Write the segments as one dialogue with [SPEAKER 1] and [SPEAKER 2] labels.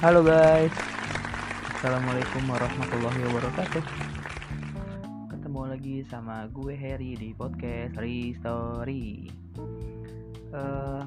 [SPEAKER 1] Halo guys. Assalamualaikum warahmatullahi wabarakatuh. Ketemu lagi sama gue Harry di podcast Restory. Uh,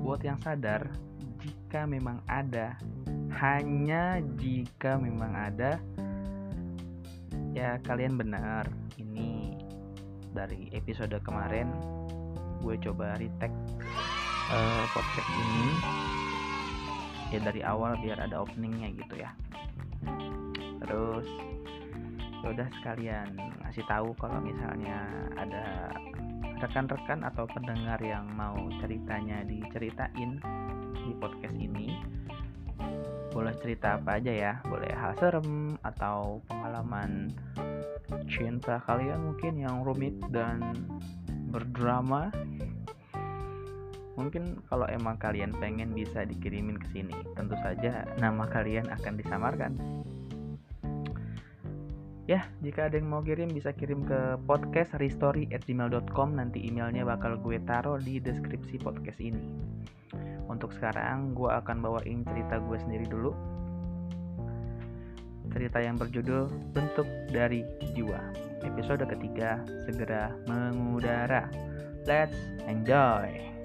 [SPEAKER 1] Buat yang sadar Jika memang ada Hanya jika memang ada Ya kalian benar. Ini dari episode kemarin Gue coba retake uh, podcast ini ya dari awal biar ada openingnya gitu ya. Terus ya udah sekalian ngasih tahu kalau misalnya ada rekan-rekan atau pendengar yang mau ceritanya diceritain di podcast ini boleh cerita apa aja ya. Boleh hal serem atau pengalaman cinta kalian mungkin yang rumit dan berdrama Mungkin kalau emang kalian pengen bisa dikirimin ke sini, tentu saja nama kalian akan disamarkan. Ya, jika ada yang mau kirim bisa kirim ke podcast restory@gmail.com nanti emailnya bakal gue taruh di deskripsi podcast ini. Untuk sekarang gue akan bawain cerita gue sendiri dulu. Cerita yang berjudul Bentuk dari Jiwa. Episode ketiga segera mengudara. Let's enjoy.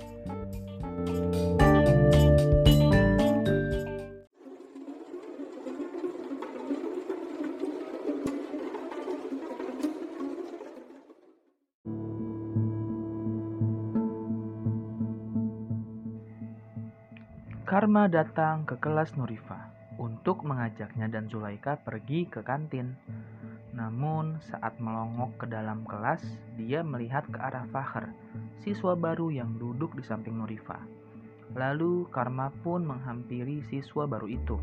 [SPEAKER 1] Karma datang ke kelas Nurifa untuk mengajaknya dan Zulaika pergi ke kantin. Namun, saat melongok ke dalam kelas, dia melihat ke arah Fahar, siswa baru yang duduk di samping Nurifa. Lalu, Karma pun menghampiri siswa baru itu.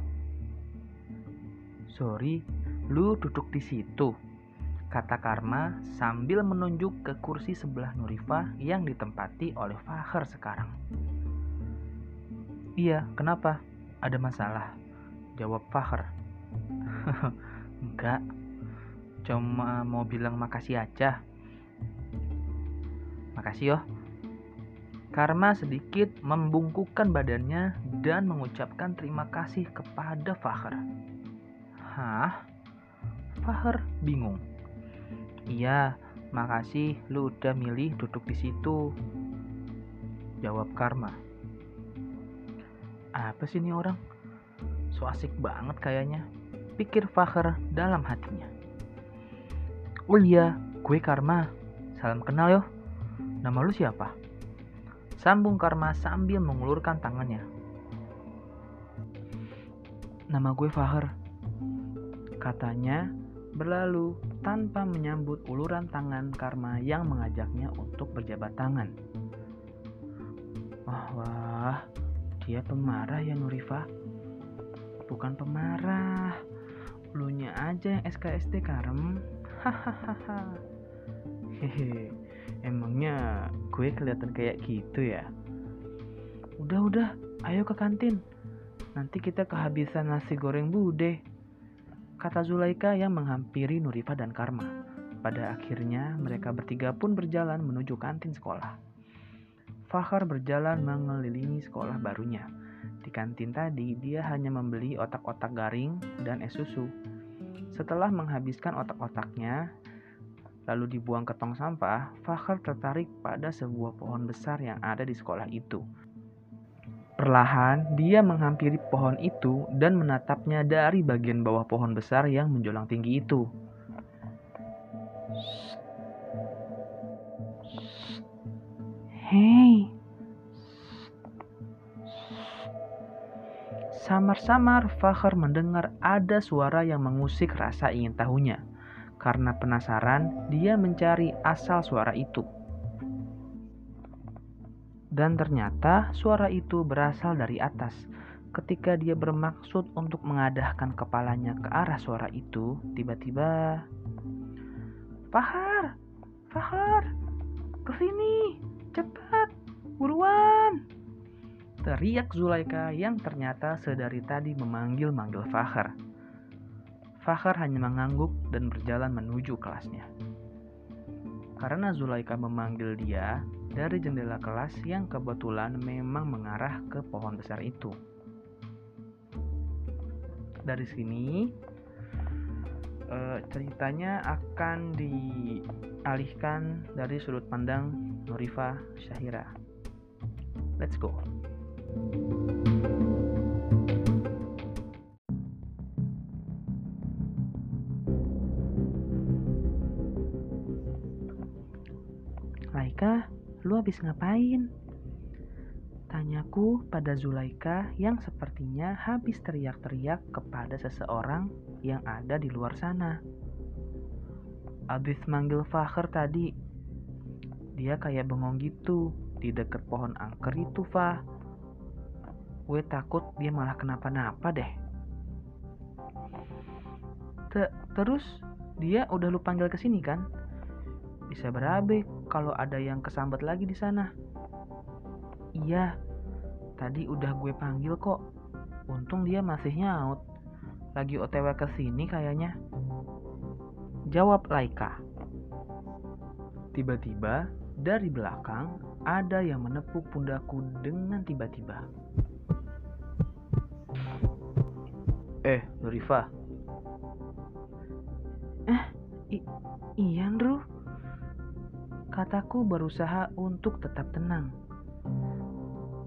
[SPEAKER 1] "Sorry, lu duduk di situ," kata Karma sambil menunjuk ke kursi sebelah Nurifa yang ditempati oleh Fahar sekarang. "Iya, kenapa? Ada masalah?" jawab Fahar. "Enggak." Cuma mau bilang makasih aja. Makasih yo. Karma sedikit membungkukkan badannya dan mengucapkan terima kasih kepada Fahar. Hah? Fahar bingung. Iya, makasih lu udah milih duduk di situ. Jawab Karma. Apa sih ini orang? So asik banget kayaknya. Pikir Fahar dalam hatinya. Oh iya, gue Karma. Salam kenal yo. Nama lu siapa? Sambung Karma sambil mengulurkan tangannya. Nama gue Fahar. Katanya berlalu tanpa menyambut uluran tangan Karma yang mengajaknya untuk berjabat tangan. Wah, wah, dia pemarah ya Nurifa? Bukan pemarah, lunya aja yang SKSD Karem hahaha hehe emangnya gue kelihatan kayak gitu ya? Udah udah ayo ke kantin. Nanti kita kehabisan nasi goreng bude. Kata Zulaika yang menghampiri Nurifa dan Karma. Pada akhirnya mereka bertiga pun berjalan menuju kantin sekolah. Fahar berjalan mengelilingi sekolah barunya. Di kantin tadi dia hanya membeli otak-otak garing dan es susu. Setelah menghabiskan otak-otaknya, lalu dibuang ke tong sampah, Fakhr tertarik pada sebuah pohon besar yang ada di sekolah itu. Perlahan, dia menghampiri pohon itu dan menatapnya dari bagian bawah pohon besar yang menjulang tinggi itu. Hei, Samar-samar Fakhr mendengar ada suara yang mengusik rasa ingin tahunya. Karena penasaran, dia mencari asal suara itu. Dan ternyata suara itu berasal dari atas. Ketika dia bermaksud untuk mengadahkan kepalanya ke arah suara itu, tiba-tiba Fahar, Fahar, ke sini, cepat, buruan. Teriak Zulaika yang ternyata sedari tadi memanggil-manggil Fahar. Fahar hanya mengangguk dan berjalan menuju kelasnya. Karena Zulaika memanggil dia dari jendela kelas yang kebetulan memang mengarah ke pohon besar itu. dari sini uh, ceritanya akan dialihkan dari sudut pandang Nurifa Syahira. Let's go. Laika, lu habis ngapain? Tanyaku pada Zulaika yang sepertinya habis teriak-teriak kepada seseorang yang ada di luar sana. Abis manggil Fakhr tadi, dia kayak bengong gitu di deket pohon angker itu, Fah. Gue takut dia malah kenapa-napa deh. Te Terus dia udah lu panggil ke sini kan? Bisa berabe kalau ada yang kesambet lagi di sana. Iya, tadi udah gue panggil kok. Untung dia masih nyaut. Lagi otw ke sini kayaknya. Jawab Laika. Tiba-tiba dari belakang ada yang menepuk pundakku dengan tiba-tiba. Eh, Nurifa. Eh, iya, Andrew. Kataku berusaha untuk tetap tenang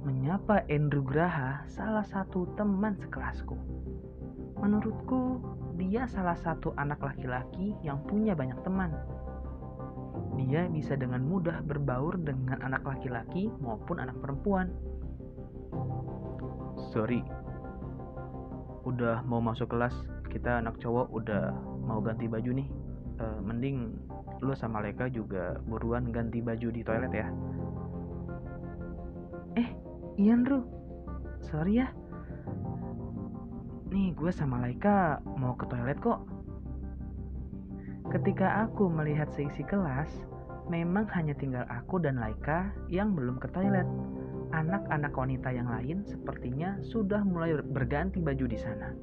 [SPEAKER 1] menyapa Andrew Graha, salah satu teman sekelasku. Menurutku, dia salah satu anak laki-laki yang punya banyak teman. Dia bisa dengan mudah berbaur dengan anak laki-laki maupun anak perempuan. Sorry, udah mau masuk kelas, kita anak cowok udah mau ganti baju nih. E, mending lu sama Leka juga buruan ganti baju di toilet ya. Eh, Iya Andrew Sorry ya Nih gue sama Laika mau ke toilet kok Ketika aku melihat seisi kelas Memang hanya tinggal aku dan Laika yang belum ke toilet Anak-anak wanita yang lain sepertinya sudah mulai berganti baju di sana.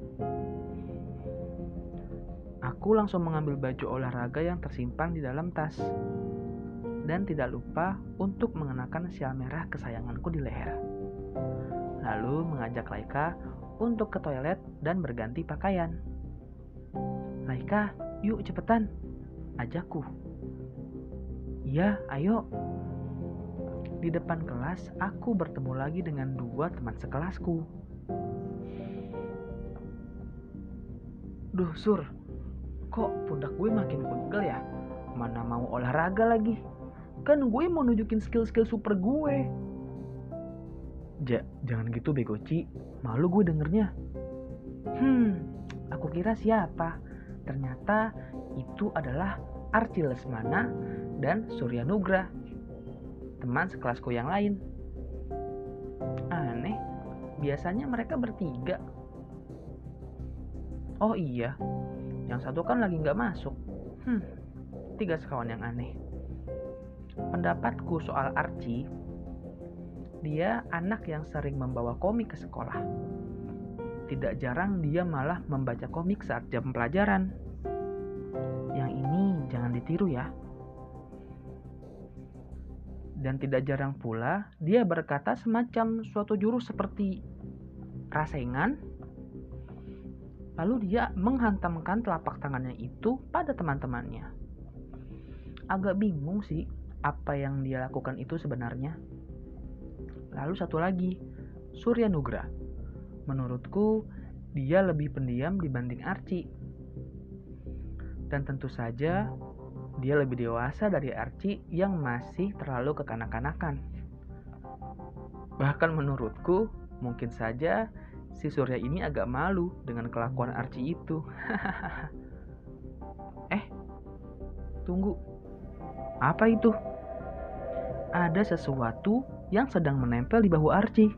[SPEAKER 1] Aku langsung mengambil baju olahraga yang tersimpan di dalam tas dan tidak lupa untuk mengenakan sial merah kesayanganku di leher lalu mengajak Laika untuk ke toilet dan berganti pakaian. Laika, yuk cepetan, ajakku. Iya, ayo. Di depan kelas, aku bertemu lagi dengan dua teman sekelasku. Duh, Sur, kok pundak gue makin pegel ya? Mana mau olahraga lagi? Kan gue mau nunjukin skill-skill super gue. Ja, jangan gitu bego Ci. Malu gue dengernya. Hmm, aku kira siapa? Ternyata itu adalah Arci Lesmana dan Surya Nugra. Teman sekelasku yang lain. Aneh, biasanya mereka bertiga. Oh iya, yang satu kan lagi nggak masuk. Hmm, tiga sekawan yang aneh. Pendapatku soal Archie dia anak yang sering membawa komik ke sekolah. Tidak jarang dia malah membaca komik saat jam pelajaran. Yang ini jangan ditiru ya. Dan tidak jarang pula dia berkata semacam suatu jurus seperti rasengan. Lalu dia menghantamkan telapak tangannya itu pada teman-temannya. Agak bingung sih apa yang dia lakukan itu sebenarnya. Lalu satu lagi, Surya Nugra. Menurutku, dia lebih pendiam dibanding Archie. Dan tentu saja, dia lebih dewasa dari Archie yang masih terlalu kekanak-kanakan. Bahkan menurutku, mungkin saja si Surya ini agak malu dengan kelakuan Archie itu. eh, tunggu. Apa itu? Ada sesuatu yang sedang menempel di bahu Archie.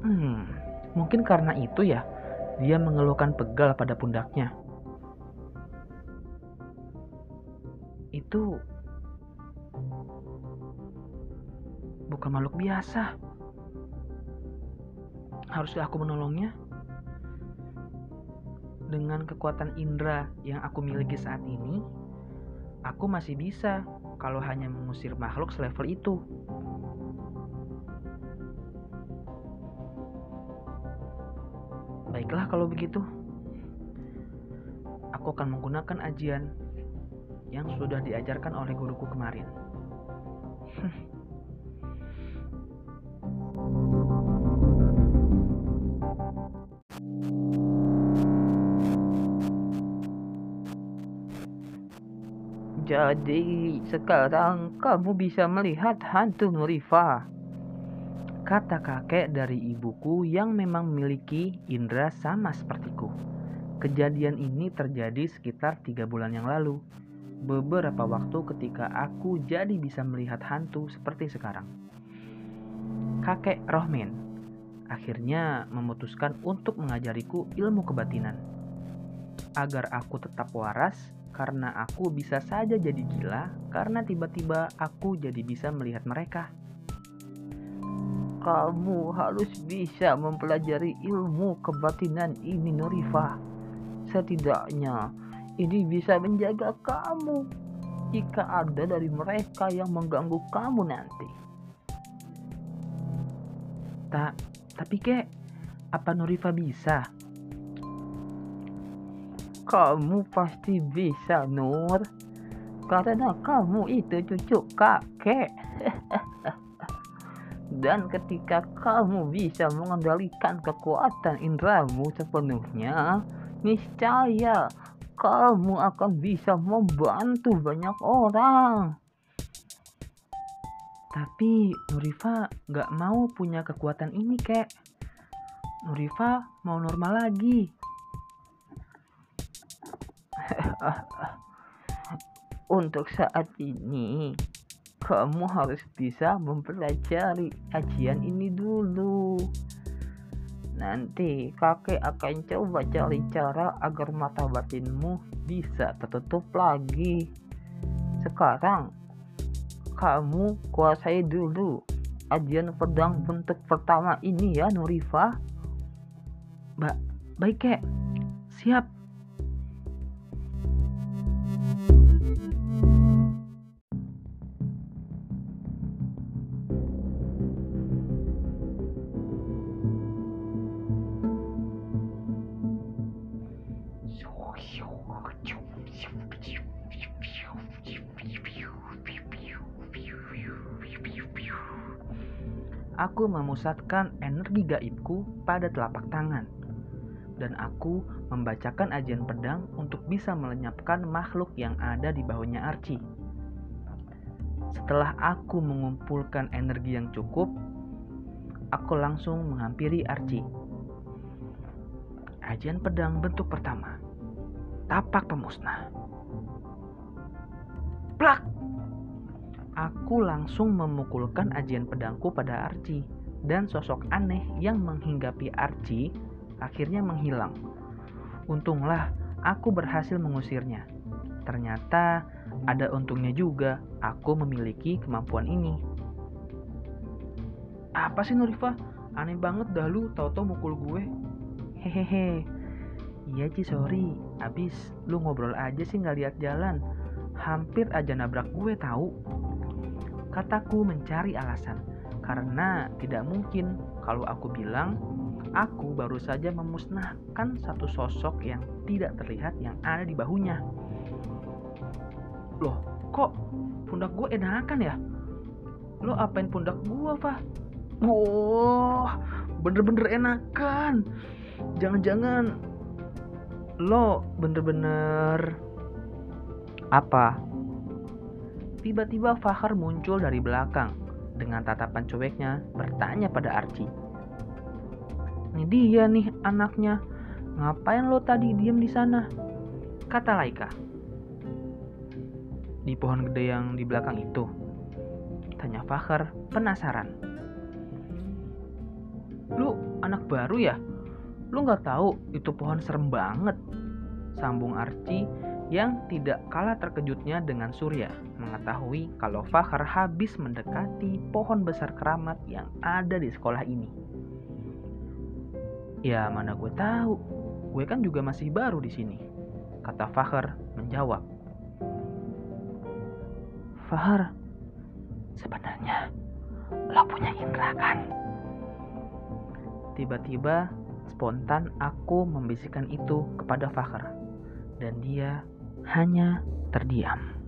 [SPEAKER 1] Hmm, mungkin karena itu ya, dia mengeluhkan pegal pada pundaknya. Itu bukan makhluk biasa. Haruskah aku menolongnya? Dengan kekuatan indera yang aku miliki saat ini, aku masih bisa kalau hanya mengusir makhluk selevel itu. Baiklah kalau begitu. Aku akan menggunakan ajian yang sudah diajarkan oleh guruku kemarin. Jadi sekarang kamu bisa melihat hantu Nurifa. Kata kakek dari ibuku yang memang memiliki indera sama sepertiku. Kejadian ini terjadi sekitar tiga bulan yang lalu. Beberapa waktu ketika aku jadi bisa melihat hantu seperti sekarang. Kakek Rohmin akhirnya memutuskan untuk mengajariku ilmu kebatinan. Agar aku tetap waras karena aku bisa saja jadi gila karena tiba-tiba aku jadi bisa melihat mereka. Kamu harus bisa mempelajari ilmu kebatinan ini Nurifa. Setidaknya ini bisa menjaga kamu jika ada dari mereka yang mengganggu kamu nanti. Tak, tapi kek, apa Nurifa bisa? Kamu pasti bisa, Nur. Karena kamu itu cucu kakek. Dan ketika kamu bisa mengendalikan kekuatan indramu sepenuhnya, niscaya kamu akan bisa membantu banyak orang. Tapi Nurifa gak mau punya kekuatan ini, kek. Nurifa mau normal lagi. Untuk saat ini, kamu harus bisa mempelajari ajian ini dulu. Nanti kakek akan coba cari cara agar mata batinmu bisa tertutup lagi. Sekarang, kamu kuasai dulu ajian pedang bentuk pertama ini ya Nurifa. Ba baik kek, siap. Aku memusatkan energi gaibku pada telapak tangan, dan aku membacakan ajian pedang untuk bisa melenyapkan makhluk yang ada di bahunya Archie. Setelah aku mengumpulkan energi yang cukup, aku langsung menghampiri Archie. Ajian pedang bentuk pertama, tapak pemusnah. Plak! Aku langsung memukulkan ajian pedangku pada Archie dan sosok aneh yang menghinggapi Archie akhirnya menghilang. Untunglah aku berhasil mengusirnya. Ternyata ada untungnya juga aku memiliki kemampuan ini. Apa sih Nurifa? Aneh banget dah lu tau-tau mukul gue. Hehehe. Iya Ci sorry. Abis lu ngobrol aja sih nggak lihat jalan. Hampir aja nabrak gue tahu. Kataku mencari alasan, karena tidak mungkin kalau aku bilang aku baru saja memusnahkan satu sosok yang tidak terlihat yang ada di bahunya. Loh, kok pundak gue enakan ya? Lo apain pundak gue, Fah? Wah, bener-bener enakan. Jangan-jangan lo bener-bener apa? Tiba-tiba Fahar muncul dari belakang dengan tatapan cueknya bertanya pada Archie. Ini dia nih anaknya. Ngapain lo tadi diem di sana? Kata Laika. Di pohon gede yang di belakang itu. Tanya Fahar penasaran. Lu anak baru ya? Lu nggak tahu itu pohon serem banget. Sambung Archie yang tidak kalah terkejutnya dengan Surya mengetahui kalau Fahar habis mendekati pohon besar keramat yang ada di sekolah ini. Ya mana gue tahu, gue kan juga masih baru di sini, kata Fahar menjawab. Fahar, sebenarnya lo punya indra kan? Tiba-tiba Spontan aku membisikkan itu kepada Fakhr dan dia hanya terdiam.